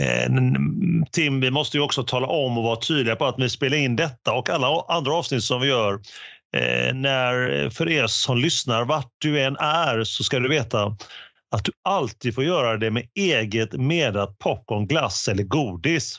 Eh, Tim, vi måste ju också tala om och vara tydliga på att vi spelar in detta och alla andra avsnitt som vi gör. Eh, när, för er som lyssnar, vart du än är, så ska du veta att du alltid får göra det med eget medat popcorn, glass eller godis.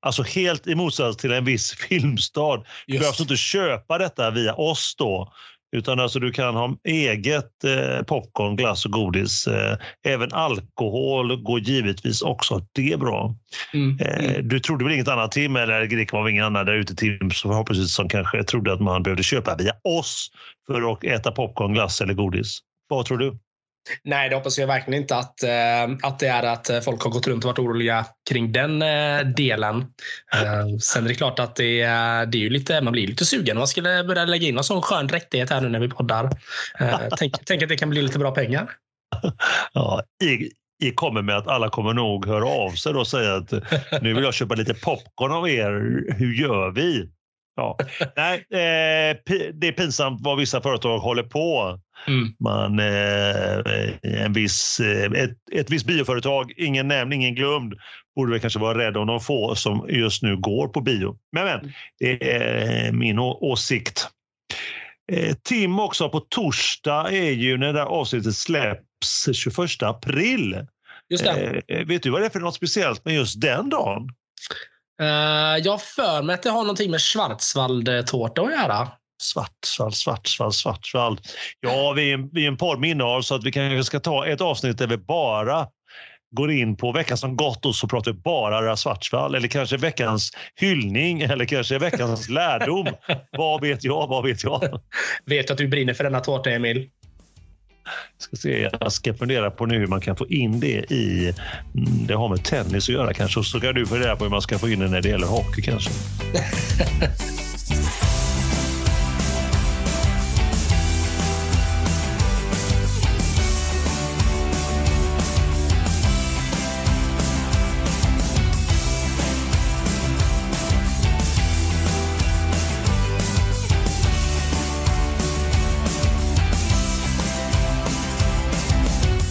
Alltså helt i motsats till en viss filmstad. Du behöver alltså inte köpa detta via oss då, utan alltså du kan ha eget eh, popcorn, glass och godis. Eh, även alkohol går givetvis också. Det är bra. Mm, eh, mm. Du trodde väl inget annat Tim, eller det var ingen annan där ute Tim som förhoppningsvis som kanske trodde att man behövde köpa via oss för att äta popcorn, glass eller godis. Vad tror du? Nej, det hoppas jag verkligen inte att, eh, att det är att eh, folk har gått runt och varit oroliga kring den eh, delen. Sen är det klart att det, det är ju lite, man blir lite sugen. om Man skulle börja lägga in någon sån skön rättighet här nu när vi poddar. tänk, tänk att det kan bli lite bra pengar. Ja, i, i kommer med att alla kommer nog höra av sig och säga att nu vill jag köpa lite popcorn av er. Hur gör vi? Ja. Nej, eh, det är pinsamt vad vissa företag håller på. Mm. Man, eh, en viss, eh, ett, ett visst bioföretag, ingen nämnd, ingen glömd, borde väl kanske vara rädd om de få som just nu går på bio. Men, men det är min åsikt. Tim också, på torsdag är ju när det där avsnittet släpps 21 april. Just det. Vet du vad det är för något speciellt med just den dagen? Uh, jag för mig att det har någonting med Schwarzwald-tårta att göra. Svartsvall, Svartsvall, Svartsvall. Ja, vi är, vi är en innehåll så att vi kanske ska ta ett avsnitt där vi bara går in på veckan som gått och så pratar vi bara Svartsvall eller kanske veckans hyllning eller kanske veckans lärdom. vad vet jag? Vad vet jag? vet att du brinner för denna tårta, Emil? Ska se, jag ska fundera på nu hur man kan få in det i... Mm, det har med tennis att göra kanske. Så kan du fundera på hur man ska få in det när det gäller hockey kanske.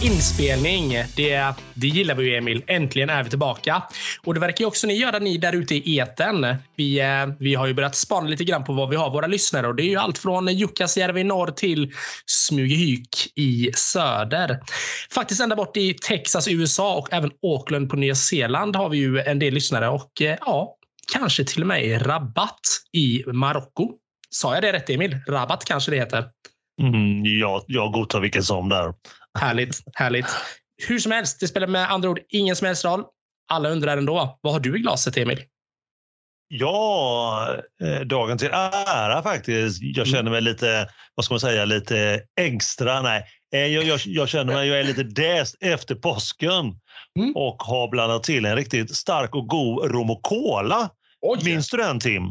inspelning. Det, det gillar vi ju, Emil. Äntligen är vi tillbaka. Och det verkar ju också ni göra, ni där ute i eten. Vi, eh, vi har ju börjat spana lite grann på vad vi har våra lyssnare och det är ju allt från Jukkasjärvi i norr till Smygehyk i söder. Faktiskt ända bort i Texas, USA och även Auckland på Nya Zeeland har vi ju en del lyssnare och eh, ja, kanske till och med i Rabat i Marocko. Sa jag det rätt, Emil? Rabat kanske det heter. Mm, ja, jag godtar vilken som där. Härligt, härligt. Hur som helst, det spelar med andra ord ingen som helst roll. Alla undrar ändå. Vad har du i glaset, Emil? Ja, eh, dagen till ära faktiskt. Jag känner mig lite, vad ska man säga, lite extra. Nej, eh, jag, jag, jag känner mig, jag är lite däst efter påsken mm. och har blandat till en riktigt stark och god rom och cola. Minns du den, Tim?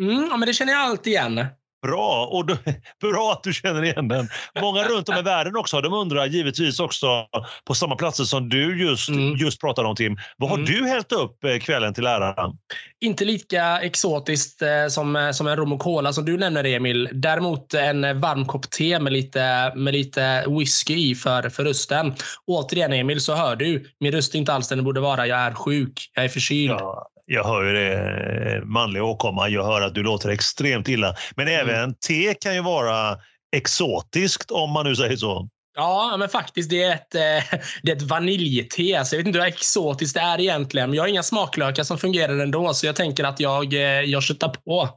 Mm, ja, men det känner jag alltid igen. Bra, och då, bra att du känner igen den. Många runt om i världen också, de undrar givetvis också på samma platser som du just, mm. just pratade om Tim. Vad har mm. du hällt upp eh, kvällen till ära? Inte lika exotiskt eh, som, eh, som en rom och cola som du nämner Emil. Däremot en varm kopp te med lite, med lite whisky i för, för rösten. Återigen Emil så hör du, min röst är inte alls den den borde vara. Jag är sjuk, jag är förkyld. Ja jag hör ju det, manlig åkomma. Jag hör att du låter extremt illa. Men mm. även te kan ju vara exotiskt om man nu säger så. Ja, men faktiskt. Det är ett, eh, det är ett vaniljte. Så jag vet inte hur exotiskt det är egentligen. Men jag har inga smaklökar som fungerar ändå, så jag tänker att jag, eh, jag köttar på.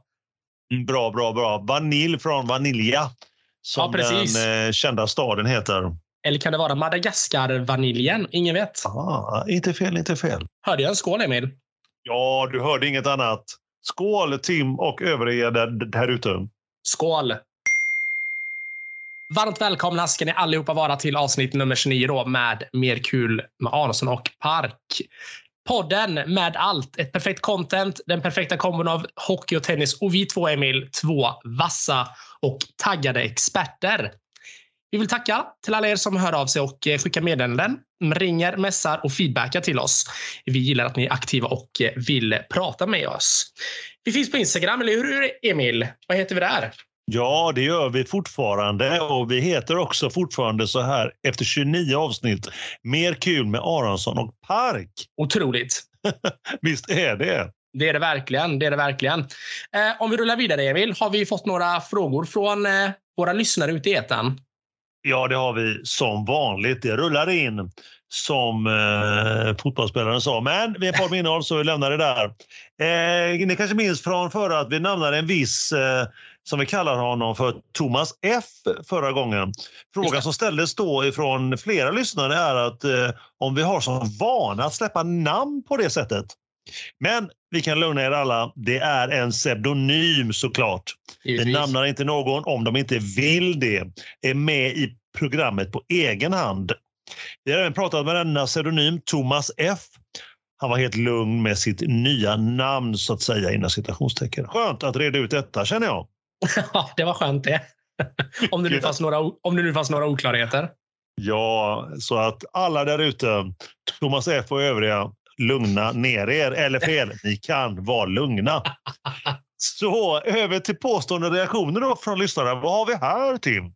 Mm, bra, bra, bra. Vanilj från Vanilja, som ja, den eh, kända staden heter. Eller kan det vara Madagaskar-vaniljen? Ingen vet. Ah, inte fel, inte fel. Hörde jag en skål, Emil? Ja, du hörde inget annat. Skål Tim och övriga där, där ute. Skål! Varmt välkomna ska ni allihopa vara till avsnitt nummer 29 då med Mer kul med Aronsson och Park. Podden med allt. Ett perfekt content, den perfekta kombon av hockey och tennis och vi två, Emil, två vassa och taggade experter. Vi vill tacka till alla er som hör av sig och eh, skickar meddelanden, ringer, mässar och feedbackar till oss. Vi gillar att ni är aktiva och eh, vill prata med oss. Vi finns på Instagram, eller hur Emil? Vad heter vi där? Ja, det gör vi fortfarande och vi heter också fortfarande så här efter 29 avsnitt. Mer kul med Aronsson och Park. Otroligt. Visst är det? Det är det verkligen. Det är det verkligen. Eh, om vi rullar vidare, Emil, har vi fått några frågor från eh, våra lyssnare ute i etern? Ja, det har vi som vanligt. Det rullar in som eh, fotbollsspelaren sa. Men vi har ett innehåll så vi lämnar det där. Eh, ni kanske minns från förra att vi namnade en viss, eh, som vi kallar honom för Thomas F förra gången. Frågan som ställdes då ifrån flera lyssnare är att eh, om vi har som vana att släppa namn på det sättet. Men vi kan lugna er alla. Det är en pseudonym såklart. Vi namnar inte någon om de inte vill det. Är med i programmet på egen hand. Vi har även pratat med denna pseudonym, Thomas F. Han var helt lugn med sitt nya namn så att säga inom citationstecken. Skönt att reda ut detta känner jag. Ja, det var skönt det. om, det nu fanns några, om det nu fanns några oklarheter. Ja, så att alla där ute, Thomas F och övriga, lugna ner er. Eller fel, ni kan vara lugna. Så över till påstående reaktioner då från lyssnare. Vad har vi här Tim?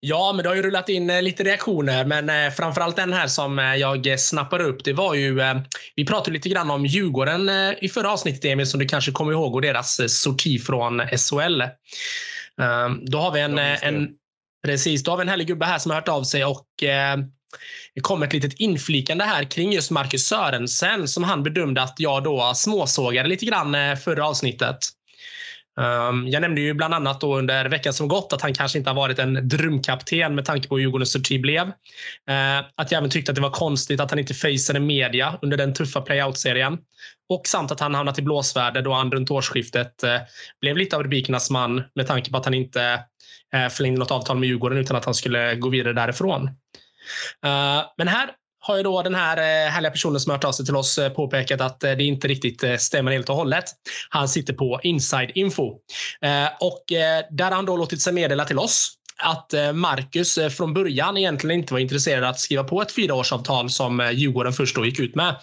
Ja, men det har ju rullat in eh, lite reaktioner, men eh, framförallt den här som eh, jag snappar upp. Det var ju, vi pratade lite grann om Djurgården i förra avsnittet, Emil, som du kanske kommer ihåg, och deras sorti från SHL. Ehm, då har vi en, en, precis, då har vi en härlig gubbe här som har hört av sig och det kom ett litet inflikande här kring just Marcus Sörensen som han bedömde att jag då småsågade lite grann eh, förra avsnittet. Ehm, jag nämnde ju bland annat då under veckan som gått att han kanske inte har varit en drömkapten med tanke på hur Djurgårdens sorti blev. Ehm, att jag även tyckte att det var konstigt att han inte faceade media under den tuffa playout-serien. Och samt att han hamnat i blåsväder då han runt årsskiftet eh, blev lite av rubrikernas man med tanke på att han inte eh, förlängde något avtal med Djurgården utan att han skulle gå vidare därifrån. Eh, men här har ju då den här eh, härliga personen som har hört av sig till oss eh, påpekat att det inte riktigt stämmer helt och hållet. Han sitter på inside info och där har han då låtit sig meddela till oss att eh, Marcus eh, från början egentligen inte var intresserad av att skriva på ett fyraårsavtal som eh, Djurgården först då gick ut med.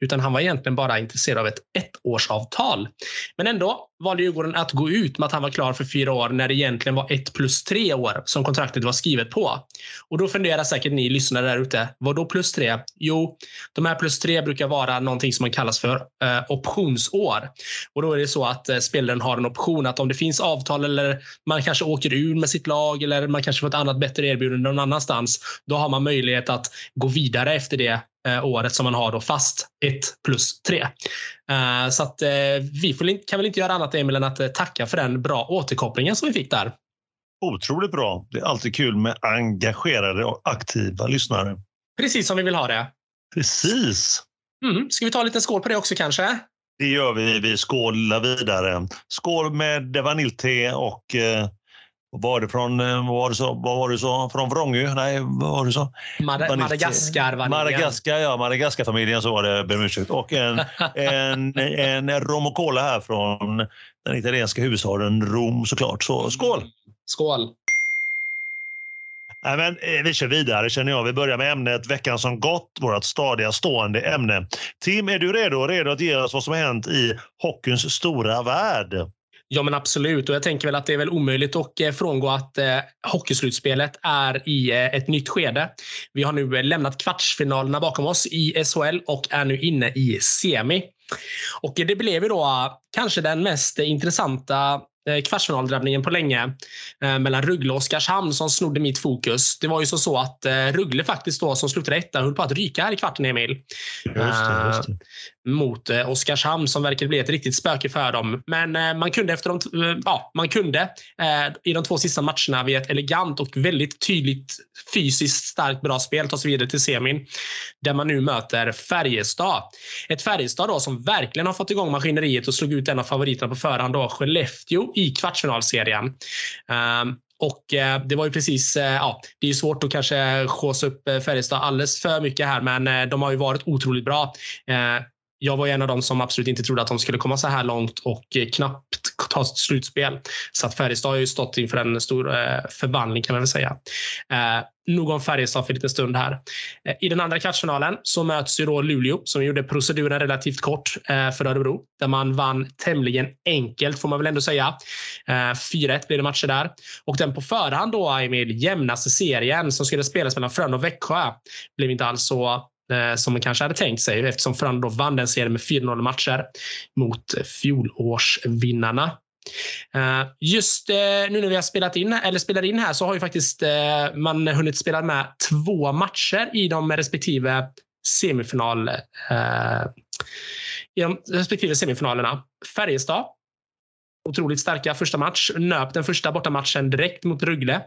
Utan han var egentligen bara intresserad av ett ettårsavtal. Men ändå valde Djurgården att gå ut med att han var klar för fyra år när det egentligen var ett plus tre år som kontraktet var skrivet på. Och då funderar säkert ni lyssnare där ute. Vad då plus tre? Jo, de här plus tre brukar vara någonting som man kallas för eh, optionsår. Och då är det så att eh, spelaren har en option att om det finns avtal eller man kanske åker ur med sitt lag eller man kanske får ett annat bättre erbjudande någon annanstans. Då har man möjlighet att gå vidare efter det eh, året som man har då fast 1 plus 3. Eh, så att eh, vi får, kan väl inte göra annat Emil än att tacka för den bra återkopplingen som vi fick där. Otroligt bra. Det är alltid kul med engagerade och aktiva lyssnare. Precis som vi vill ha det. Precis. Mm. Ska vi ta en liten skål på det också kanske? Det gör vi. Vi skålar vidare. Skål med vaniljte och eh, var det från, eh, vad var det så, vad var det så, från Vrångö? Nej, vad var det så? Mad Madagaskar. Madagaskar, ja. Madagaskarfamiljen så var det, ber. Och en, en, en rom och cola här från den italienska huvudstaden Rom såklart. Så skål! Skål! Nej, men, eh, vi kör vidare känner jag. Vi börjar med ämnet veckan som gått, vårt stadiga stående ämne. Tim, är du redo? Redo att ge oss vad som hänt i hockeyns stora värld? Ja, men absolut. Och jag tänker väl att det är väl omöjligt att eh, frångå att eh, hockeyslutspelet är i eh, ett nytt skede. Vi har nu eh, lämnat kvartsfinalerna bakom oss i SHL och är nu inne i semi. Och det blev ju då eh, kanske den mest intressanta Eh, kvartsfinaldrabbningen på länge mellan Rögle och Oskarshamn som snodde mitt fokus. Det var ju så, så att Rögle faktiskt då som slutade etta höll på att ryka här i kvarten, Emil. Just det, just det. Mot eh, Oskarshamn som verkar bli ett riktigt spöke för dem. Men eh, man kunde efter de, eh, ja, man kunde i de två sista matcherna via ett elegant och väldigt tydligt fysiskt starkt bra spel ta sig vidare till semin. Där man nu möter Färjestad. Ett Färjestad då som verkligen har fått igång maskineriet och slog ut en av favoriterna på förhand då, Skellefteå i kvartsfinalserien. Ehm, och det var ju precis, ja, det är svårt att kanske skåsa upp Färjestad alldeles för mycket här, men de har ju varit otroligt bra jag var en av dem som absolut inte trodde att de skulle komma så här långt och eh, knappt ta ett slutspel. Så att Färjestad har ju stått inför en stor eh, förvandling kan man väl säga. Eh, nog om Färjestad för en liten stund här. Eh, I den andra kvartsfinalen så möts ju då Luleå som gjorde proceduren relativt kort eh, för Örebro där man vann tämligen enkelt får man väl ändå säga. Eh, 4-1 blev det matcher där och den på förhand då Emil jämnaste serien som skulle spelas mellan Frölunda och Växjö blev inte alls så Eh, som man kanske hade tänkt sig eftersom Frölunda vann den serien med 4-0 matcher mot fjolårsvinnarna. Eh, just eh, nu när vi har spelat in, eller spelar in här så har ju faktiskt man hunnit spela med två matcher i de respektive semifinal i de respektive semifinalerna. Färjestad otroligt starka första match. Nöp den första bortamatchen direkt mot Rögle.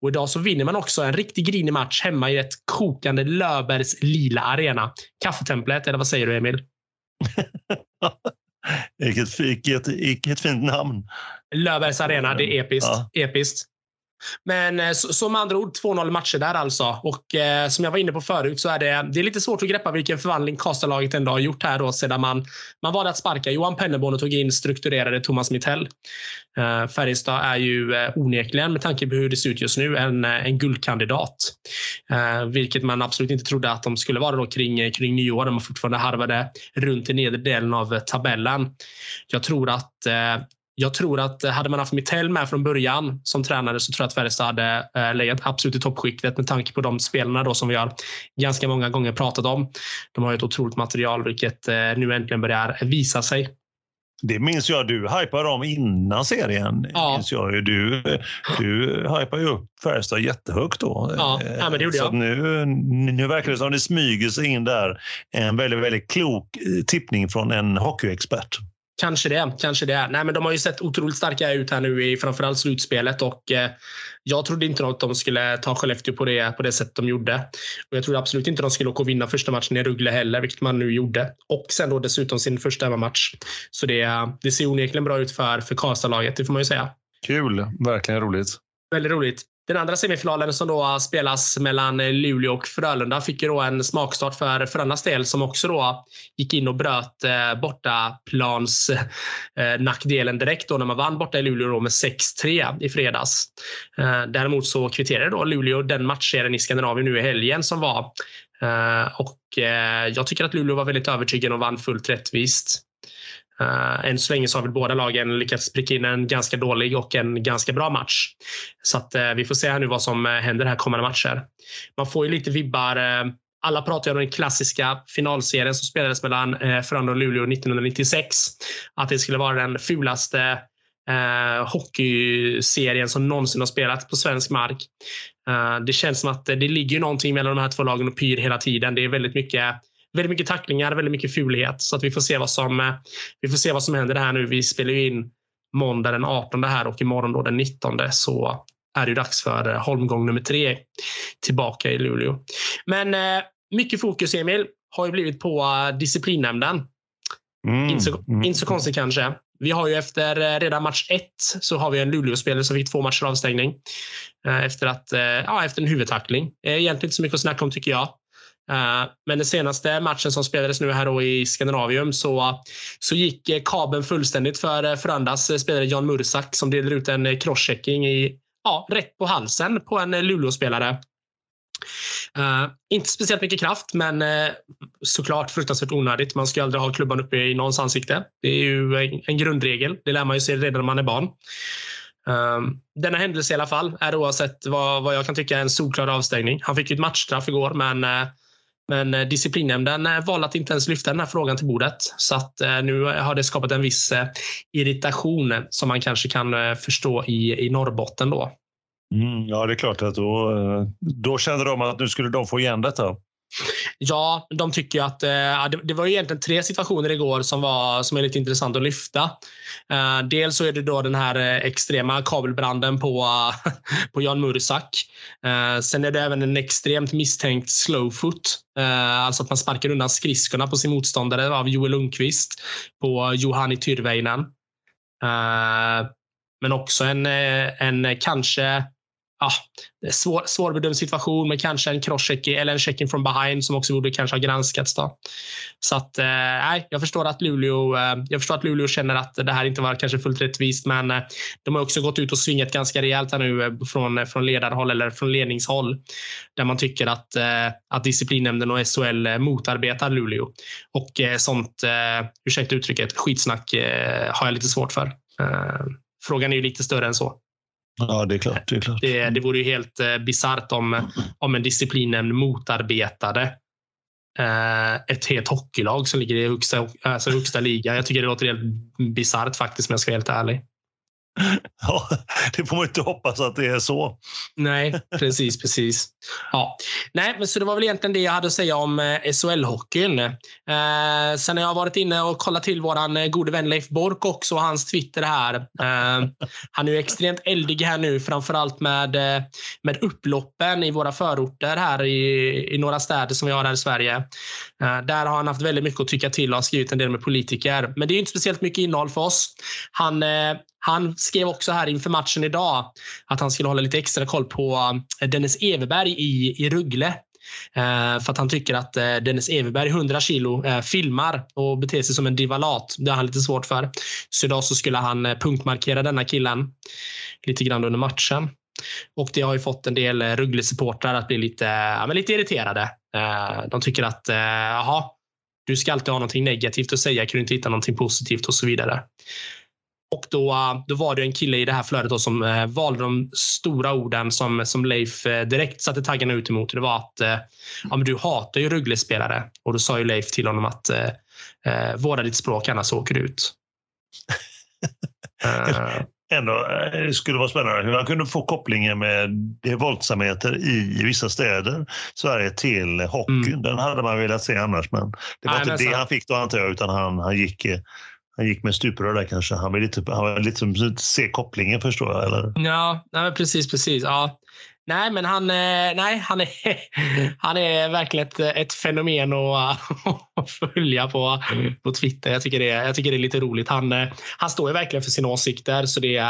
Och idag så vinner man också en riktigt grinig match hemma i ett kokande Löfbergs lila arena. Kaffetemplet, eller vad säger du Emil? vilket, vilket, vilket fint namn. Löfbergs arena, det är episkt. Ja. episkt. Men så, så med andra ord 2-0 matcher där alltså. Och eh, som jag var inne på förut så är det, det är lite svårt att greppa vilken förvandling Karlstadlaget ändå har gjort här då sedan man, man valde att sparka Johan Pennerborn och tog in strukturerade Thomas Mittell. Eh, Färjestad är ju eh, onekligen med tanke på hur det ser ut just nu en, eh, en guldkandidat. Eh, vilket man absolut inte trodde att de skulle vara då kring, eh, kring nyår när man fortfarande harvade runt i nedre delen av eh, tabellen. Jag tror att eh, jag tror att eh, hade man haft Mittell med från början som tränare så tror jag att Färjestad hade eh, legat absolut i toppskiktet med tanke på de spelarna då som vi har ganska många gånger pratat om. De har ett otroligt material vilket eh, nu äntligen börjar visa sig. Det minns jag du hypade om innan serien. Ja. Minns jag ju. Du, du hypade ju upp Färjestad jättehögt då. Ja, ja men det gjorde jag. nu, nu verkar det som det smyger sig in där en väldigt, väldigt klok tippning från en hockeyexpert. Kanske det. Kanske det. Nej, men de har ju sett otroligt starka ut här nu i framförallt slutspelet och eh, jag trodde inte att de skulle ta Skellefteå på det, på det sätt de gjorde. Och jag trodde absolut inte att de skulle åka och vinna första matchen i Rögle heller, vilket man nu gjorde. Och sen då dessutom sin första hemmamatch. Så det, det ser onekligen bra ut för, för Karlstad-laget, det får man ju säga. Kul. Verkligen roligt. Väldigt roligt. Den andra semifinalen som då spelas mellan Luleå och Frölunda fick ju då en smakstart för Frölundas del som också då gick in och bröt eh, bortaplans eh, nackdelen direkt då när man vann borta i Luleå då med 6-3 i fredags. Eh, däremot så kvitterade då Luleå den matchserien i Skandinavien nu i helgen som var. Eh, och eh, jag tycker att Luleå var väldigt övertygande och vann fullt rättvist. Uh, än så länge så har väl båda lagen lyckats pricka in en ganska dålig och en ganska bra match. Så att, uh, vi får se här nu vad som uh, händer här kommande matcher. Man får ju lite vibbar. Uh, alla pratar ju om den klassiska finalserien som spelades mellan uh, Frölunda och Luleå 1996. Att det skulle vara den fulaste uh, hockeyserien som någonsin har spelats på svensk mark. det känns som att det ligger någonting mellan de här två lagen och pyr hela tiden. Det är väldigt mycket väldigt mycket tacklingar, väldigt mycket fulhet. Så att vi får se vad som, eh, vi får se vad som händer här nu. Vi spelar ju in måndag den 18 här och imorgon då den 19 så är det dags för eh, holmgång nummer tre tillbaka i Luleå. Men eh, mycket fokus, Emil, har ju blivit på disciplinnämnden. Mm. Inte, så, mm. inte så konstigt kanske. Vi har ju efter redan match ett så har vi en Luleå-spelare som fick två matcher avstängning. Efter, att, ja, efter en huvudtackling. Egentligen inte så mycket att snacka om tycker jag. Eh, men den senaste matchen som spelades nu här då i Skandinavium så, så gick eh, kabeln fullständigt för eh, Frölundas spelare Jan Mursak som delade ut en crosschecking i, ja, rätt på halsen på en Luleåspelare. Uh, inte speciellt mycket kraft, men uh, såklart fruktansvärt onödigt. Man ska aldrig ha klubban uppe i någons ansikte. Det är ju en, en grundregel. Det lär man ju sig redan när man är barn. Uh, denna händelse i alla fall är oavsett vad, vad jag kan tycka är en solklar avstängning. Han fick ju ett matchstraff igår, men men eh, disciplinnämnden eh, valde att inte ens lyfta den här frågan till bordet. Så att eh, nu har det skapat en viss irritation som man kanske kan förstå i, i Norrbotten då. Mm, ja, det är klart att då, då kände de att nu skulle de få igen detta. Ja, de tycker att eh, det, det, var egentligen tre situationer igår som, var, som är lite intressant att lyfta. Eh, dels så är det då den här eh, extrema kabelbranden på, på Jan Mursak. Eh, sen är det även en extremt misstänkt slowfoot. Eh, alltså att man sparkar undan skridskorna på sin motståndare av Joel Lundqvist på Juhani Tyrväinen. Eh, men också en, eh, en kanske ja, svår, svårbedömd situation med kanske en crosscheck eller en checking from behind som också borde kanske ha granskats. Då. Så att, eh, jag förstår att Luleå, eh, jag förstår att Luleå känner att det här inte var kanske fullt rättvist, men eh, de har också gått ut och svingat ganska rejält här nu eh, från, eh, från ledarhåll eller från ledningshåll där man tycker att, eh, att disciplinnämnden och SHL eh, motarbetar Luleå. Och eh, sånt, eh, ursäkta uttrycket, skitsnack har jag lite svårt för. Frågan är ju lite större än så. Ja, det är klart. Det, är klart. det, det vore ju helt eh, bisarrt om, om en disciplinnämnd motarbetade eh, ett helt hockeylag som ligger i högsta, alltså högsta ligan. Jag tycker det låter helt bisarrt faktiskt, om jag ska vara helt ärlig. Ja, det får man inte hoppas att det är så. Nej, precis, precis. Ja. Nej, men så det var väl egentligen det jag hade att säga om eh, SHL-hockeyn. Eh, sen har jag varit inne och kollat till våran eh, gode vän Leif Bork också och hans Twitter här. Eh, han är ju extremt eldig här nu, framförallt med, eh, med upploppen i våra förorter här i, i några städer som vi har här i Sverige. Eh, där har han haft väldigt mycket att tycka till och har skrivit en del med politiker. Men det är inte speciellt mycket innehåll för oss. Han han skrev också här inför matchen idag att han skulle hålla lite extra koll på eh, Dennis Everberg i, i Ruggle. Eh, för att han tycker att eh, Dennis Everberg, 100 kilo, filmar och beter sig som en divalat. Det har han lite svårt för. Så idag så skulle han punktmarkera denna killen lite grann under matchen. Och det har ju fått en del Rögle-supportrar att bli lite, ja, men lite irriterade. de tycker att, jaha, du ska alltid ha någonting negativt att säga, kan du inte hitta någonting positivt och så vidare. Och då, då var det en kille i det här flödet som eh, valde de stora orden som, som Leif eh, direkt satte taggarna ut emot. Det var att eh, ja, men du hatar ju Rögle-spelare. Och då sa ju Leif till honom att eh, eh vårda ditt språk annars åker du ut. uh, Ändå det skulle vara spännande hur han kunde få kopplingen med det våldsamheter i vissa städer Sverige till hockeyn. Mm. Den hade man velat se annars, men det var Nej, inte det så... han fick då antar jag, utan han, han gick han gick med stuprör där kanske. Han vill lite, han vill lite se kopplingen förstår jag. Eller? Ja, nej, precis, precis. Ja. Nej, men han, eh, nej, han, är, han är verkligen ett, ett fenomen att, att följa på, på Twitter. Jag tycker, det, jag tycker det är lite roligt. Han, eh, han står ju verkligen för sina åsikter, så det,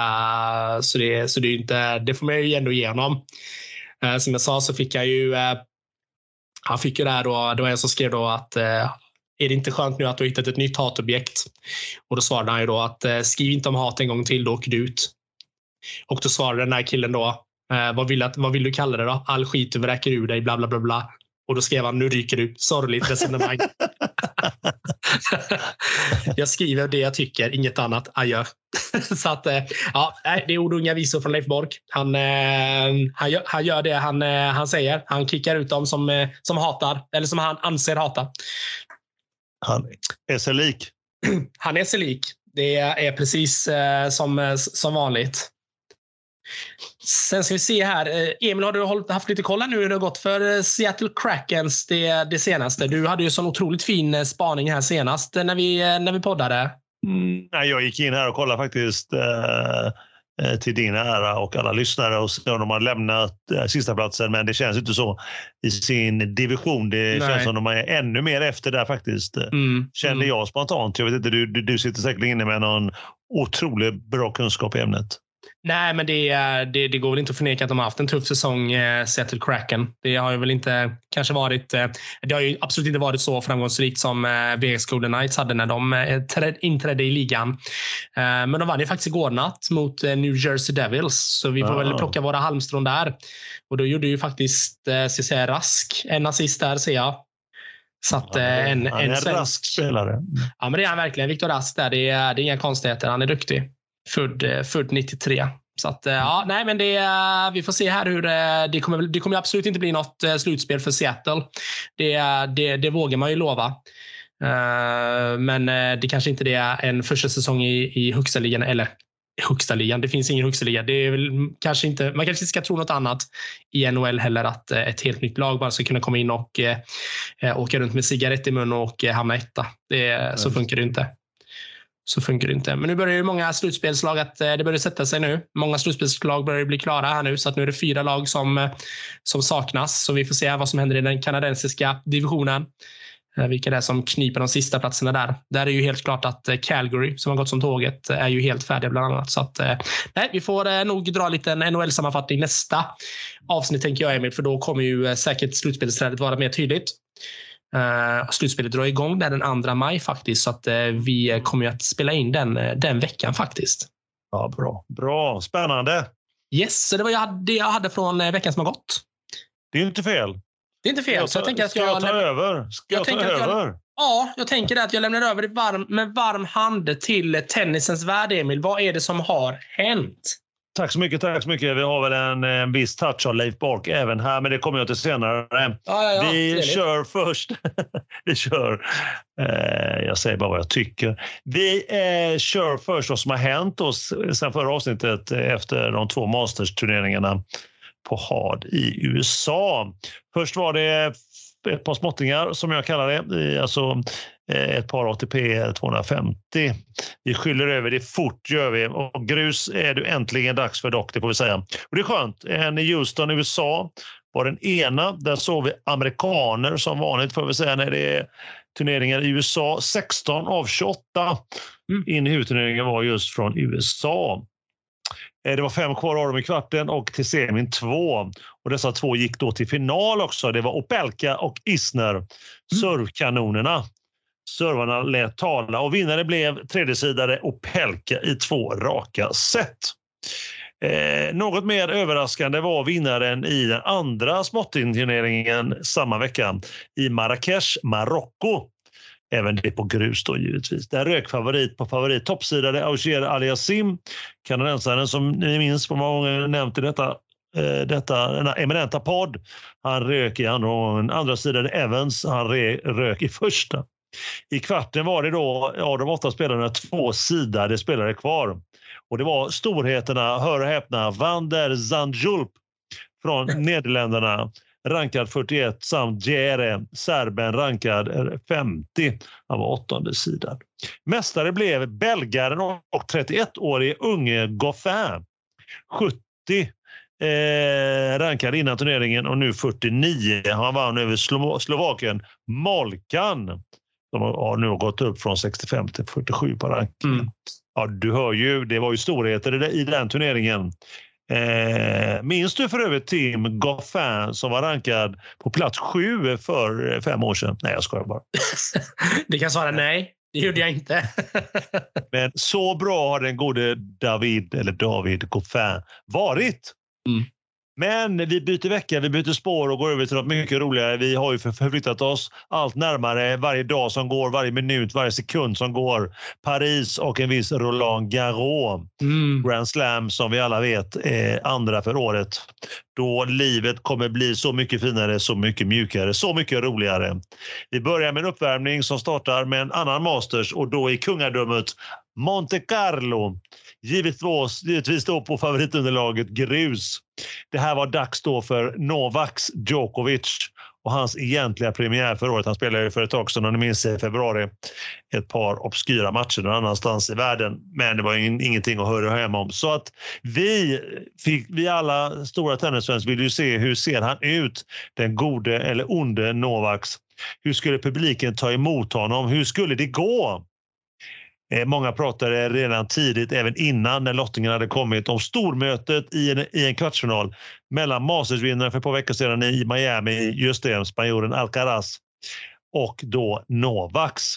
så det, så det, är inte, det får man ju ändå igenom. Eh, som jag sa så fick jag ju han fick ju det här då, det var en som skrev då att är det inte skönt nu att du har hittat ett nytt hatobjekt? Och då svarade han ju då att eh, skriv inte om hat en gång till, då åker du ut. Och då svarade den här killen då, eh, vad, vill att, vad vill du kalla det då? All skit du vräker ur dig, bla bla bla bla. Och då skrev han, nu ryker du. Sorgligt resonemang. jag skriver det jag tycker, inget annat. Adjö. Så att, eh, ja, det är ord och inga visor från Leif Bork. Han, han, gör, han gör det han, han säger. Han kickar ut dem som, som hatar, eller som han anser hata. Han är sig lik. Han är sig lik. Det är precis eh, som, eh, som vanligt. Sen ska vi se här. Eh, Emil, har du haft lite koll nu hur det har gått för Seattle Krakens det, det senaste? Du hade ju sån otroligt fin spaning här senast när vi, när vi poddade. Mm, jag gick in här och kollade faktiskt eh, Eh, till din ära och alla lyssnare och se om de har lämnat eh, sista platsen men det känns inte så i sin division. Det Nej. känns som de är ännu mer efter där faktiskt. Mm. Kände mm. jag spontant. Jag vet inte, du, du sitter säkert inne med någon otroligt bra kunskap i ämnet. Nej, men det, det, det, går väl inte att förneka att de har haft en tuff säsong, eh, Seattle Kraken. Det har ju väl inte kanske varit. Eh, det har ju absolut inte varit så framgångsrikt som eh, Vegas Golden Knights hade när de eh, inträdde i ligan. Eh, men de vann ju faktiskt igår natt mot eh, New Jersey Devils, så vi får oh. väl plocka våra halmstrån där. Och då gjorde ju faktiskt eh, säga, Rask en assist där ser jag. Så att, ja, en, han är en, en rask spelare. Ja, men det är han verkligen. Viktor Rask där. Det är, det är inga konstigheter. Han är duktig född, eh, född 93. Så att, eh, ja, nej, men det, eh, vi får se här hur det kommer. Det kommer absolut inte bli något slutspel för Seattle. Det, det, det vågar man ju lova. Men det kanske inte är en första säsong i, i högsta ligan eller högsta ligan. Det finns ingen högsta liga. Det är väl kanske inte, man kanske inte ska tro något annat i NHL heller att ett helt nytt lag bara ska kunna komma in och eh, åka runt med cigarett i mun och hamna etta. Det, så funkar det inte så funkar det inte. Men nu börjar ju många slutspelslag att eh, det börjar sätta sig nu. Många slutspelslag börjar bli klara här nu så att nu är det fyra lag som, eh, som saknas. Så vi får se vad som händer i den kanadensiska divisionen. Eh, vilka det är som kniper de sista platserna där. Där är ju helt klart att Calgary, som har gått som tåget, är ju helt färdiga bland annat. Så att, nej, vi får nog dra en liten NHL-sammanfattning nästa avsnitt, tänker jag, Emil, för då kommer ju säkert slutspelsträdet vara mer tydligt. Uh, slutspelet drar igång där den 2 maj faktiskt, så att uh, vi kommer att spela in den, den veckan faktiskt. Ja, bra. Bra. Spännande. Yes, så det var det jag hade från veckan som har gått. Det är inte fel. Det är inte fel. Jag så jag tänker att ska jag, jag ta över? Ska jag, jag ta över? Jag, ja, jag tänker att jag lämnar över varm, med varm hand till tennisens värld, Emil. Vad är det som har hänt? Tack så mycket. tack så mycket. Vi har väl en, en viss touch av Leif Bork även här, men det kommer jag till senare. Ja, ja, ja. Vi Trevligt. kör först. vi kör. Eh, jag säger bara vad jag tycker. Vi eh, kör först vad som har hänt oss sen förra avsnittet eh, efter de två Masters-turneringarna på Hard i USA. Först var det ett par småttingar som jag kallar det. Alltså ett par ATP 250. Vi skyller över det fort gör vi och grus är det äntligen dags för dock, det får vi säga. Och det är skönt. En i Houston, USA var den ena. Där såg vi amerikaner som vanligt får vi säga när det är turneringar i USA. 16 av 28 mm. in i huvudturneringen var just från USA. Det var fem kvar av dem i kvarten och till semin två. Och dessa två gick då till final också. Det var Opelka och Isner, mm. servkanonerna. Servarna lät tala och vinnare blev tredjesidare Opelka i två raka set. Eh, något mer överraskande var vinnaren i den andra småttingturneringen samma vecka i Marrakesh, Marocko. Även det på grus då givetvis. Där rök favorit på favorit toppsidade Auger Aliasim, kanadensaren som ni minns på många gånger nämnt i detta eh, detta, denna eminenta podd. Han rök i andra gången. Andra sidan Evans, han re, rök i första. I kvarten var det då av de åtta spelarna två sidade spelare kvar. Och det var storheterna, hör och häpna, Van der Zandjulp från Nederländerna rankad 41 samt Jere, serben, rankad 50. Han var åttonde sidan. Mästare blev belgaren och 31-årige unge Goffin. 70 eh, rankad innan turneringen och nu 49. Han vann över Slo Slovakien Molkan som har nu gått upp från 65 till 47 på rankingen. Mm. Ja, du hör ju, det var ju storheter i den turneringen. Eh, minns du för övrigt Tim Goffin som var rankad på plats sju för fem år sedan? Nej, jag skojar bara. det kan svara nej. Det gjorde jag inte. Men så bra har den gode David, eller David Goffin varit. Mm. Men vi byter vecka, vi byter spår och går över till något mycket roligare. Vi har ju förflyttat oss allt närmare varje dag som går, varje minut, varje sekund som går. Paris och en viss Roland Garros. Mm. Grand Slam som vi alla vet är andra för året. Då livet kommer bli så mycket finare, så mycket mjukare, så mycket roligare. Vi börjar med en uppvärmning som startar med en annan Masters och då i kungadömet Monte Carlo. Givetvis, givetvis då på favoritunderlaget grus. Det här var dags då för Novaks Djokovic och hans egentliga premiär för året. Han spelade för ett tag sedan, om ni minns i februari, ett par obskyra matcher någon annanstans i världen. Men det var ingenting att höra hem om. Så att vi, fick, vi alla stora tennisfans vill ju se hur ser han ut, den gode eller onde Novaks. Hur skulle publiken ta emot honom? Hur skulle det gå? Eh, många pratade redan tidigt, även innan när lottningen hade kommit, om stormötet i en, i en kvartsfinal mellan Masters-vinnaren för ett par veckor sedan i Miami, just det, spanjoren Alcaraz och då Novaks.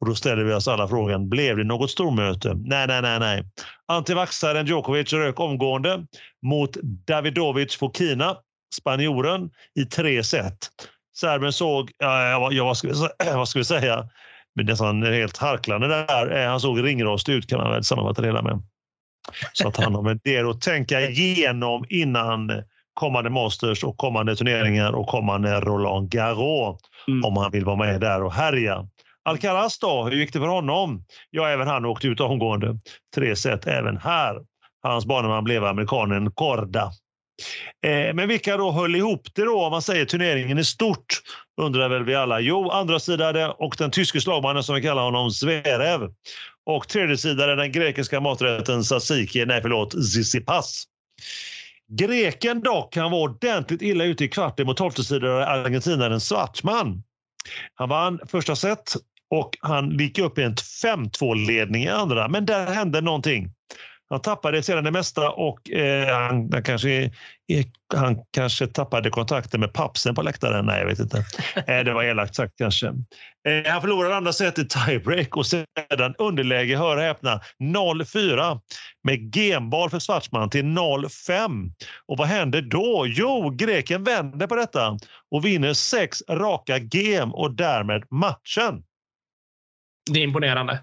Och då ställer vi oss alla frågan, blev det något stormöte? Nej, nej, nej, nej. Antivaxaren Djokovic rök omgående mot Davidovic Fokina, spanjoren, i tre set. Serben såg, ja, ja, vad, ska vi, vad ska vi säga, nästan helt harklande där. Han såg ringrostig ut kan man väl sammanfatta det hela med. Så att han har med det att tänka igenom innan kommande Masters och kommande turneringar och kommande Roland Garros mm. om han vill vara med där och härja. Alcaraz då, hur gick det för honom? Ja, även han åkte ut omgående. Tre set även här. Hans baneman blev amerikanen Korda. Eh, men vilka då höll ihop det då om man säger turneringen i stort? Undrar väl vi alla. Jo, andra sidade och den tyske slagmannen som vi kallar honom Zverev. Och tredje sidade den grekiska maträtten tzatziki, nej förlåt, Tsitsipas. Greken dock kan vara ordentligt illa ute i kvarten mot tolftesidare argentinaren Svartman. Han vann första set och han gick upp i en 5-2-ledning i andra, men där hände någonting. Han tappade sedan det mesta och eh, han, han, kanske, han kanske tappade kontakten med pappsen på läktaren. Nej, jag vet inte. Eh, det var elakt sagt kanske. Eh, han förlorade andra set i tiebreak och sedan underläge, hör och häpna, 0-4 med genboll för Schwarzman till 0-5. Och vad händer då? Jo, greken vänder på detta och vinner sex raka game och därmed matchen. Det är imponerande.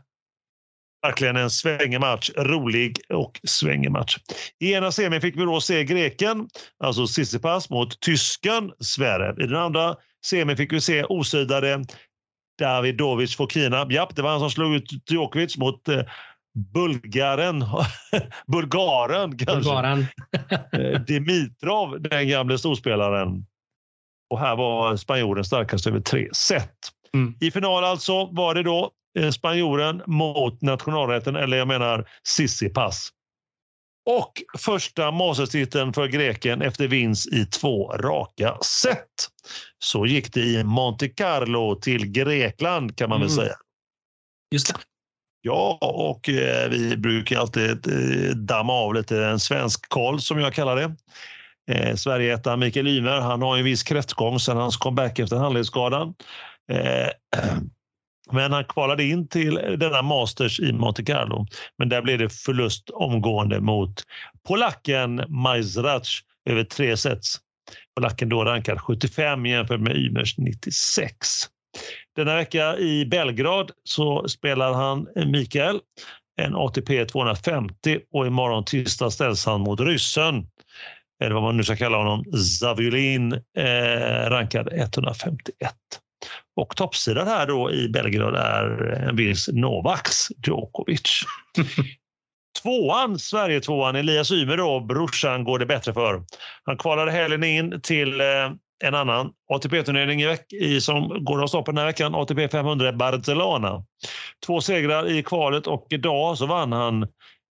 Verkligen en svängig match. Rolig och svängig match. I ena semin fick vi då se greken, alltså Tsitsipas, mot tysken Zverev. I den andra semin fick vi se osidade Davidovic Fokina. Japp, det var han som slog ut Djokovic mot eh, Bulgaren. Bulgaren kanske. Bulgaren. Eh, Dimitrov, den gamle storspelaren. Och här var spanjoren starkast över tre set. Mm. I final alltså var det då spanjoren mot nationalrätten, eller jag menar Sissipas. Och första Masterstiteln för greken efter vinst i två raka set. Så gick det i Monte Carlo till Grekland kan man väl mm. säga. Just det. Ja, och eh, vi brukar alltid eh, damma av lite en svensk koll som jag kallar det. Eh, Sverigeettan Mikael Ymer, han har en viss kräftgång sedan hans comeback efter handledsskadan. Eh, Men han kvalade in till denna Masters i Monte Carlo. Men där blev det förlust omgående mot polacken Majzrac över tre sets. Polacken då rankad 75 jämfört med Ymers 96. Denna vecka i Belgrad så spelar han Mikael en ATP 250 och imorgon tisdag ställs han mot ryssen, eller vad man nu ska kalla honom, Zaviolin, eh, rankad 151. Och toppsidan här då i Belgrad är en viss Novaks Djokovic. Tvåan, Sverige-tvåan, Elias Ymer då, brorsan går det bättre för. Han kvalade helgen in till eh, en annan ATP-turnering i, som går av stapeln den här veckan, ATP 500 Barcelona. Två segrar i kvalet och idag så vann han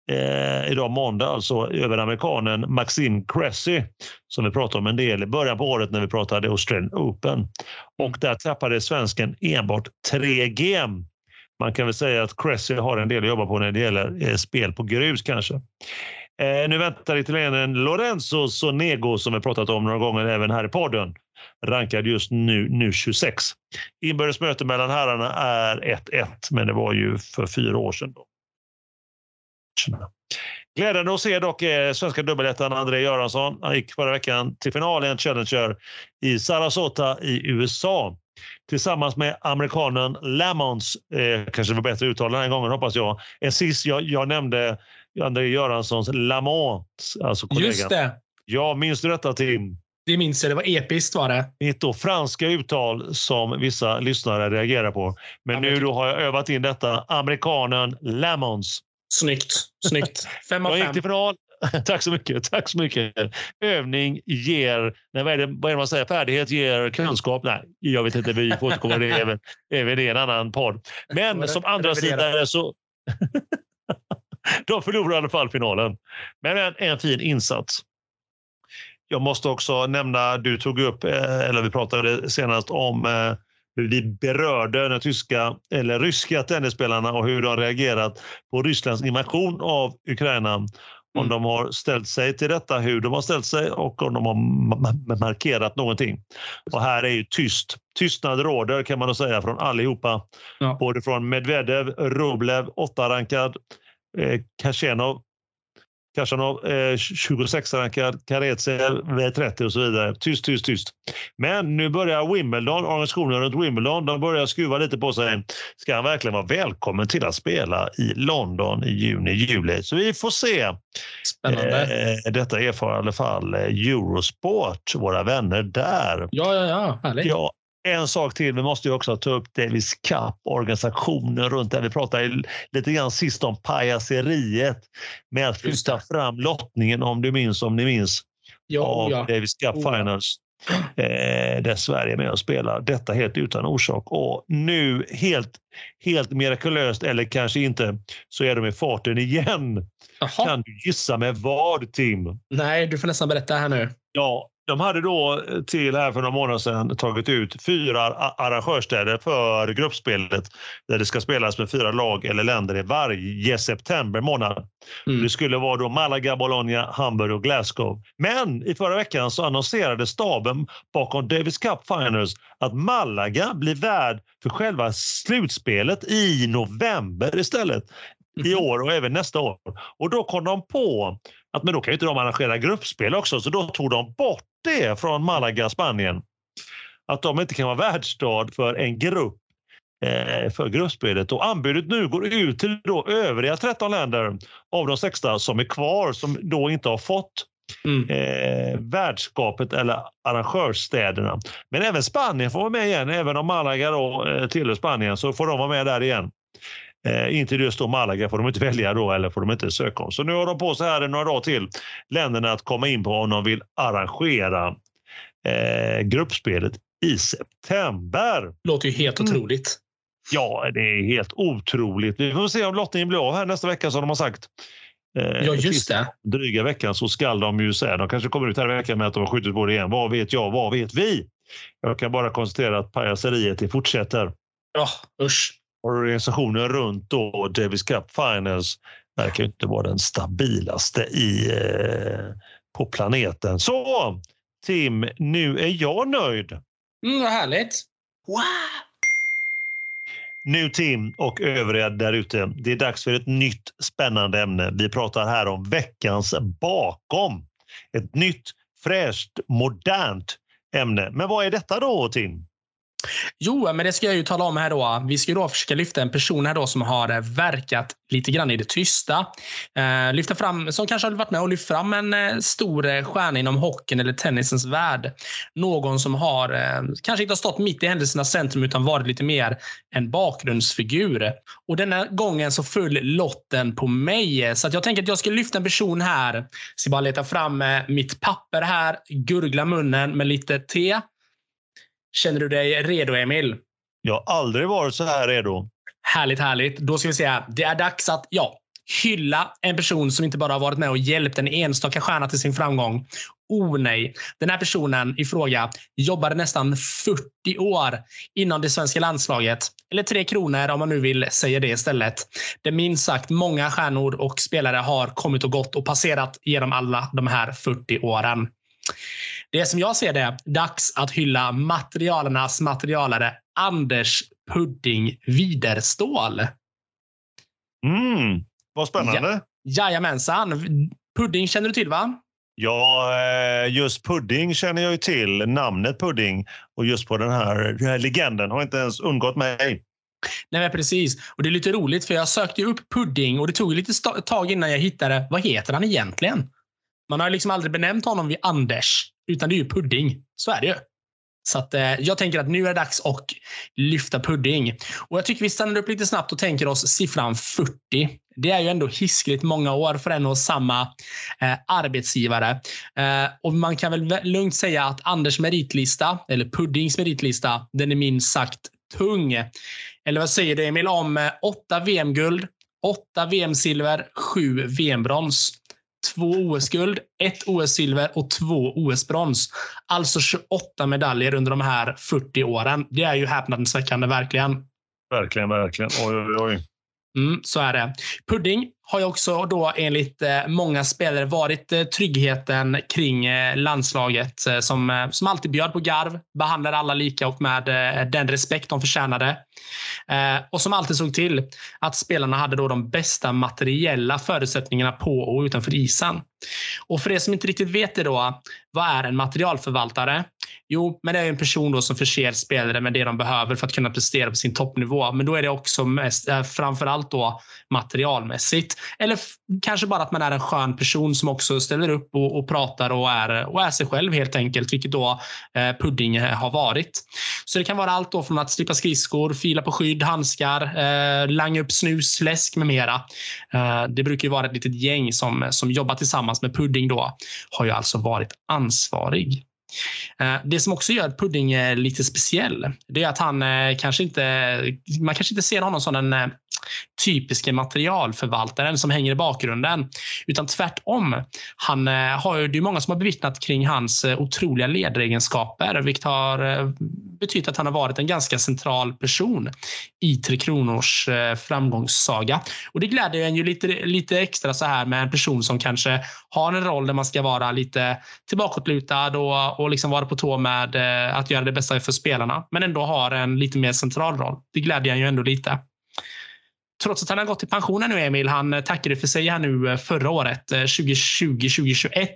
eh, idag måndag alltså över amerikanen Maxime Cressy som vi pratade om en del i början på året när vi pratade Australian Open. Och där tappade svensken enbart tre game. Man kan väl säga att Cressy har en del att jobba på när det gäller eh, spel på grus kanske. Eh, nu väntar italienaren Lorenzo Sonego som vi pratat om några gånger även här i podden. Rankad just nu, nu 26. Inbördes möte mellan herrarna är 1-1, men det var ju för fyra år sedan. Då matcherna. Glädjande att se dock eh, svenska dubbelettan André Göransson. Han gick förra veckan till final i en Challenger i Sarasota i USA tillsammans med amerikanen Lamons, eh, kanske var bättre uttal den här gången hoppas jag. En sist jag, jag nämnde André Göranssons Lamont, alltså kollegan. Just det. Ja, minns du detta Tim? Det minns jag, det var episkt var det. Mitt då franska uttal som vissa lyssnare reagerar på. Men ja, nu då har jag övat in detta. Amerikanen Lamons. Snyggt. Snyggt. Fem av fem. Jag gick till final. Tack så mycket. Tack så mycket. Övning ger, nej, vad, är det, vad är det man säger, färdighet ger kunskap. Nej, jag vet inte, vi får återkomma till det även, även i en annan podd. Men som andra sidare så... de förlorade i alla fall finalen. Men en, en fin insats. Jag måste också nämna, du tog upp, eh, eller vi pratade senast om eh, vi berörde de tyska eller ryska tennisspelarna och hur de reagerat på Rysslands invasion av Ukraina. Om mm. de har ställt sig till detta, hur de har ställt sig och om de har markerat någonting. Och här är ju tyst. Tystnad råder kan man säga från allihopa. Ja. Både från Medvedev, Rublev, 8-rankad, eh, Kashenov, Kashanov eh, 26-rankad, Karetsev V30 och så vidare. Tyst, tyst, tyst. Men nu börjar Wimbledon, organisationen runt Wimbledon, de börjar skruva lite på sig. Ska han verkligen vara välkommen till att spela i London i juni, juli? Så vi får se. Spännande. Eh, detta erfar i alla fall eh, Eurosport, våra vänner där. Ja, ja, ja. Härligt. Ja, en sak till, vi måste ju också ta upp Davis Cup, organisationen runt det. Vi pratade lite grann sist om pajaseriet med att flytta fram lottningen, om du minns, om ni minns, ja, av ja. Davis Cup oh, Finals. Eh, där Sverige är med och spelar. Detta helt utan orsak. Och nu helt, helt mirakulöst, eller kanske inte, så är de i farten igen. Aha. Kan du gissa med vad, Tim? Nej, du får nästan berätta här nu. Ja, De hade då till här för några månader sedan tagit ut fyra arrangörsstäder för gruppspelet där det ska spelas med fyra lag eller länder i varje september månad. Mm. Det skulle vara då Malaga, Bologna, Hamburg och Glasgow. Men i förra veckan så annonserade staben bakom Davis Cup Finals att Malaga blir värd för själva slutspelet i november istället i mhm. år och även nästa år. Och då kom de på att men då kan ju inte de arrangera gruppspel också, så då tog de bort det från Malaga, Spanien. Att de inte kan vara värdsstad för en grupp eh, för gruppspelet. Och anbudet nu går ut till då övriga 13 länder av de 16 som är kvar som då inte har fått Mm. Eh, värdskapet eller arrangörsstäderna. Men även Spanien får vara med igen. Även om Malaga då, eh, tillhör Spanien så får de vara med där igen. Eh, inte just då Malaga får de inte välja då eller får de inte söka om. Så nu har de på sig här några dagar till länderna att komma in på om de vill arrangera eh, gruppspelet i september. Låter ju helt mm. otroligt. Ja, det är helt otroligt. Vi får se om lottningen blir av här nästa vecka som de har sagt. Eh, ja, just det. Dryga veckan så skall de ju säga. De kanske kommer ut här i veckan med att de har skjutit på det igen. Vad vet jag? Vad vet vi? Jag kan bara konstatera att pajaseriet fortsätter. Ja, usch organisationen runt då Davis Cup Finals verkar inte vara den stabilaste i, eh, på planeten. Så Tim, nu är jag nöjd. Mm, vad härligt. Wow. Nu Tim och övriga där ute, det är dags för ett nytt spännande ämne. Vi pratar här om veckans bakom. Ett nytt, fräscht, modernt ämne. Men vad är detta då Tim? Jo, men det ska jag ju tala om här då. Vi ska då försöka lyfta en person här då som har eh, verkat lite grann i det tysta. Eh, lyfta fram, som kanske har varit med och lyft fram en eh, stor eh, stjärna inom hockeyn eller tennisens värld. Någon som har, eh, kanske inte har stått mitt i händelsernas centrum utan varit lite mer en bakgrundsfigur. Och denna gången så föll lotten på mig. Så att jag tänker att jag ska lyfta en person här. Jag ska bara leta fram eh, mitt papper här, gurgla munnen med lite te. Känner du dig redo, Emil? Jag har aldrig varit så här redo. Härligt, härligt. Då ska vi säga, det är dags att ja, hylla en person som inte bara har varit med och hjälpt en enstaka stjärna till sin framgång. Oh nej. Den här personen i fråga jobbade nästan 40 år inom det svenska landslaget. Eller Tre Kronor om man nu vill säga det istället. Det minst sagt många stjärnor och spelare har kommit och gått och passerat genom alla de här 40 åren. Det är som jag ser det dags att hylla materialernas materialare Anders Pudding Widerstål. Mm, vad spännande. Ja, jajamensan. Pudding känner du till va? Ja, eh, just pudding känner jag ju till. Namnet pudding och just på den här, den här legenden har inte ens undgått mig. Nej, men precis. Och det är lite roligt för jag sökte upp pudding och det tog lite tag innan jag hittade vad heter han egentligen? Man har liksom aldrig benämnt honom vid Anders, utan det är ju Pudding. Så är det ju. Så att, eh, jag tänker att nu är det dags att lyfta pudding. Och Jag tycker vi stannar upp lite snabbt och tänker oss siffran 40. Det är ju ändå hiskligt många år för en och samma eh, arbetsgivare. Eh, och Man kan väl lugnt säga att Anders meritlista, eller Puddings meritlista, den är minst sagt tung. Eller vad säger du Emil om eh, åtta VM-guld, åtta VM-silver, sju VM-brons? Två OS-guld, ett OS-silver och två OS-brons. Alltså 28 medaljer under de här 40 åren. Det är ju häpnadsväckande, verkligen. Verkligen, verkligen. Oj, oj, oj. Mm, så är det. Pudding har ju också då enligt eh, många spelare varit eh, tryggheten kring eh, landslaget som, som alltid bjöd på garv, behandlade alla lika och med den respekt de förtjänade. Och som alltid såg till att spelarna hade då de bästa materiella förutsättningarna på och utanför isen. Och för er som inte riktigt vet det då, vad är en materialförvaltare? Jo, men det är en person då som förser spelare med det de behöver för att kunna prestera på sin toppnivå. Men då är det också mest, eh, framför allt då materialmässigt. Eller kanske bara att man är en skön person som också ställer upp och, och pratar och är, och är sig själv helt enkelt, vilket då eh, Pudding eh, har varit. Så det kan vara allt då från att slippa skridskor, fila på skydd, handskar, eh, langa upp snus, läsk med mera. Eh, det brukar ju vara ett litet gäng som, som jobbar tillsammans med Pudding då, har ju alltså varit ansvarig. Eh, det som också gör Pudding lite speciell, det är att han eh, kanske inte, man kanske inte ser honom som den eh, typiska materialförvaltaren som hänger i bakgrunden. Utan tvärtom. Han eh, har det är många som har bevittnat kring hans eh, otroliga ledaregenskaper, vilket har eh, betytt att han har varit en ganska central person i Tre Kronors framgångssaga. Och det gläder en ju lite, lite extra så här med en person som kanske har en roll där man ska vara lite tillbakalutad och, och liksom vara på tå med att göra det bästa för spelarna, men ändå har en lite mer central roll. Det gläder en ju ändå lite trots att han har gått i pension nu, Emil, han tackade för sig här nu eh, förra året, 2020-2021, eh,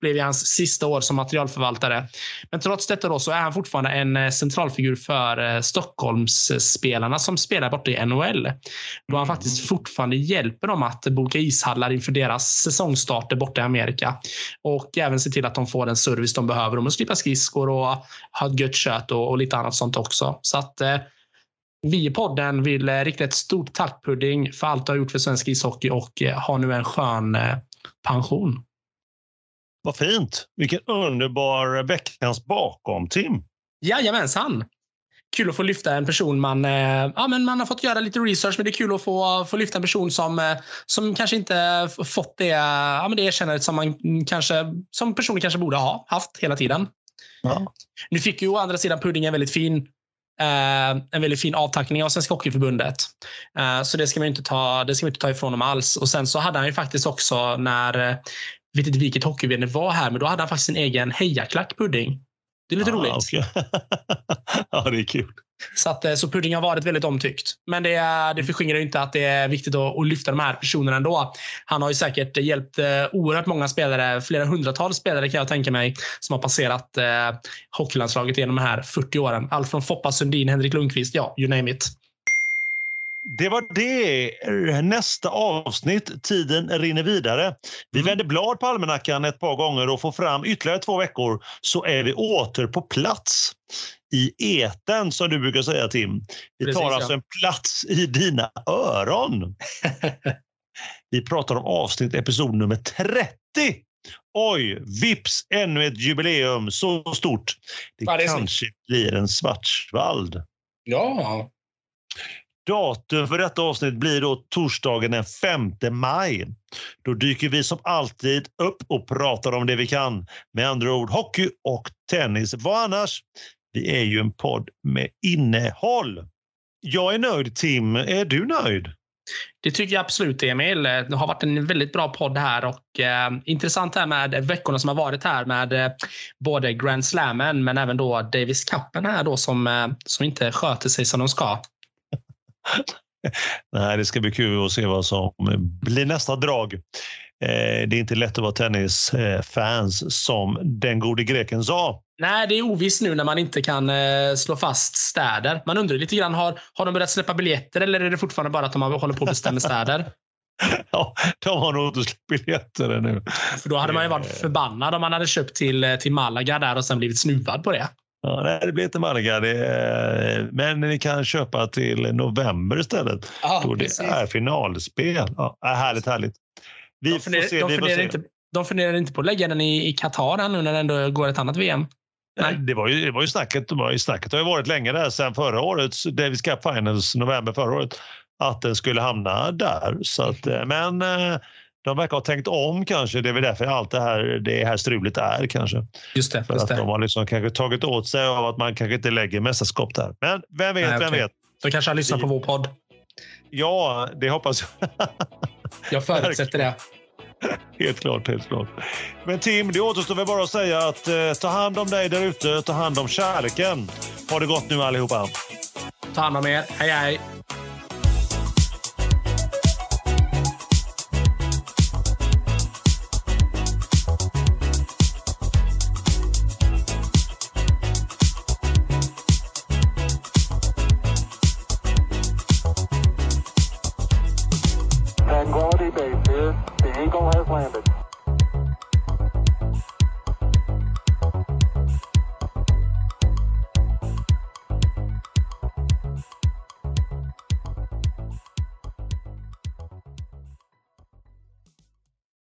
blev hans sista år som materialförvaltare. Men trots detta då så är han fortfarande en eh, centralfigur för Stockholmsspelarna som spelar borta i NHL. Då han faktiskt fortfarande hjälper dem att boka ishallar inför deras säsongstarter borta i Amerika och även se till att de får den service de behöver om att slippa skridskor och ha ett gött kött och, och lite annat sånt också. Så att vi i podden vill eh, rikta ett stort tack Pudding för allt du har gjort för svensk ishockey och eh, har nu en skön eh, pension. Vad fint! Vilken underbar veckans bakom, Tim. Jajamensan! Kul att få lyfta en person man, ja, men man har fått göra lite research, men det är kul att få, få lyfta en person som, som kanske inte fått det, ja, men det erkännandet som, man kanske, som personen kanske borde ha haft hela tiden. Ja. Nu fick ju å andra sidan Pudding en väldigt fin Eh, en väldigt fin avtackning av Svenska Hockeyförbundet. Eh, så det ska man inte ta, det ska man inte ta ifrån dem alls. Och sen så hade han ju faktiskt också när, jag vet inte vilket hockeyvd var här, men då hade han faktiskt sin egen hejaklack Pudding. Det är lite ah, roligt. Okay. ja, det är kul. Så, att, eh, så pudding har varit väldigt omtyckt. Men det, det förskingrar inte att det är viktigt att, att, lyfta de här personerna ändå. Han har ju säkert hjälpt eh, oerhört många spelare, flera hundratals spelare kan jag tänka mig, som har passerat eh, hockeylandslaget genom de här 40 åren. Allt från Foppa Sundin, Henrik Lundqvist, ja, you name it. Det var det. Nästa avsnitt. Tiden rinner vidare. Vi mm. vänder blad på almanackan ett par gånger och får fram ytterligare två veckor så är vi åter på plats i eten som du brukar säga Tim. Vi Precis, tar alltså ja. en plats i dina öron. vi pratar om avsnitt episod nummer 30. Oj, vips ännu ett jubileum så stort. Det, ja, det kanske blir en Svartsvald. Ja. Datum för detta avsnitt blir då torsdagen den 5 maj. Då dyker vi som alltid upp och pratar om det vi kan. Med andra ord hockey och tennis. Vad annars? Vi är ju en podd med innehåll. Jag är nöjd. Tim, är du nöjd? Det tycker jag absolut, Emil. Det har varit en väldigt bra podd här och eh, intressant här med veckorna som har varit här med eh, både Grand Slammen men även då Davis Cupen här då som, eh, som inte sköter sig som de ska. Nej, det ska bli kul att se vad som blir nästa drag. Eh, det är inte lätt att vara tennisfans som den gode greken sa. Nej, det är ovisst nu när man inte kan eh, slå fast städer. Man undrar lite grann, har, har de börjat släppa biljetter eller är det fortfarande bara att de håller på att bestämma städer? ja, de har nog inte släppt biljetter ännu. För då hade man ju varit eh. förbannad om man hade köpt till, till Malaga där och sen blivit snuvad på det. Ja, nej, det blir inte Malaga. Är, men ni kan köpa till november istället. Ja, då det är finalspel. Ja, härligt, härligt. Vi de funderar, får se. De funderar, inte, de funderar inte på att lägga den i, i Qatar nu när det ändå går ett annat VM? Nej. Det var ju, det var ju snacket. Det, var ju snacket det har ju varit länge där sedan förra årets Davis Cup Finals, november förra året, att den skulle hamna där. Så att, eh, men eh, de verkar ha tänkt om kanske. Det är väl därför allt det här, det här strulet är kanske. Just det. För just att de har liksom kanske tagit åt sig av att man kanske inte lägger mästerskap där. Men vem vet, Nej, vem vet. De kanske har lyssnat på vår podd. Ja, det hoppas jag. jag förutsätter det. Helt klart, helt klart. Men Tim, det återstår väl bara att säga att eh, ta hand om dig där ute, ta hand om kärleken. Ha det gott nu allihopa. Ta hand om er. Hej, hej.